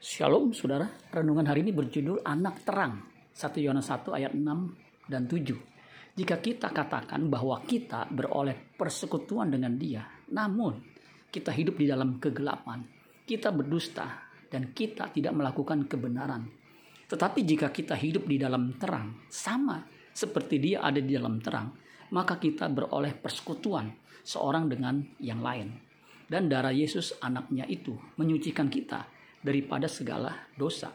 Shalom saudara, renungan hari ini berjudul Anak Terang 1 Yohanes 1 ayat 6 dan 7 Jika kita katakan bahwa kita beroleh persekutuan dengan dia Namun kita hidup di dalam kegelapan Kita berdusta dan kita tidak melakukan kebenaran. Tetapi jika kita hidup di dalam terang Sama seperti dia ada di dalam terang Maka kita beroleh persekutuan seorang dengan yang lain. Dan darah Yesus anaknya itu menyucikan kita daripada segala dosa.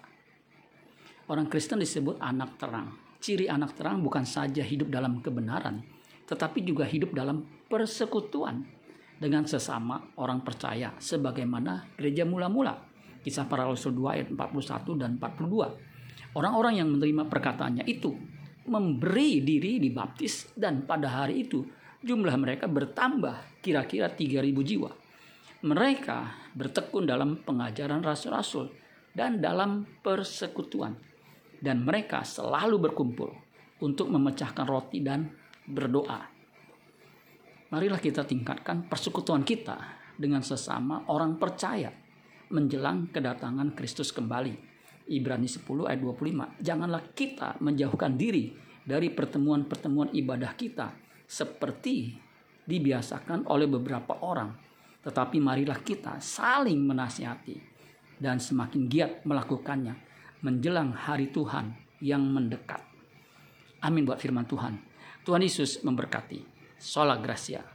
Orang Kristen disebut anak terang. Ciri anak terang bukan saja hidup dalam kebenaran, tetapi juga hidup dalam persekutuan dengan sesama orang percaya sebagaimana gereja mula-mula. Kisah para Rasul 2 ayat 41 dan 42. Orang-orang yang menerima perkataannya itu memberi diri dibaptis dan pada hari itu jumlah mereka bertambah kira-kira 3000 jiwa mereka bertekun dalam pengajaran rasul-rasul dan dalam persekutuan. Dan mereka selalu berkumpul untuk memecahkan roti dan berdoa. Marilah kita tingkatkan persekutuan kita dengan sesama orang percaya menjelang kedatangan Kristus kembali. Ibrani 10 ayat 25. Janganlah kita menjauhkan diri dari pertemuan-pertemuan ibadah kita seperti dibiasakan oleh beberapa orang tetapi marilah kita saling menasihati dan semakin giat melakukannya menjelang hari Tuhan yang mendekat. Amin buat firman Tuhan. Tuhan Yesus memberkati. Sola Gracia.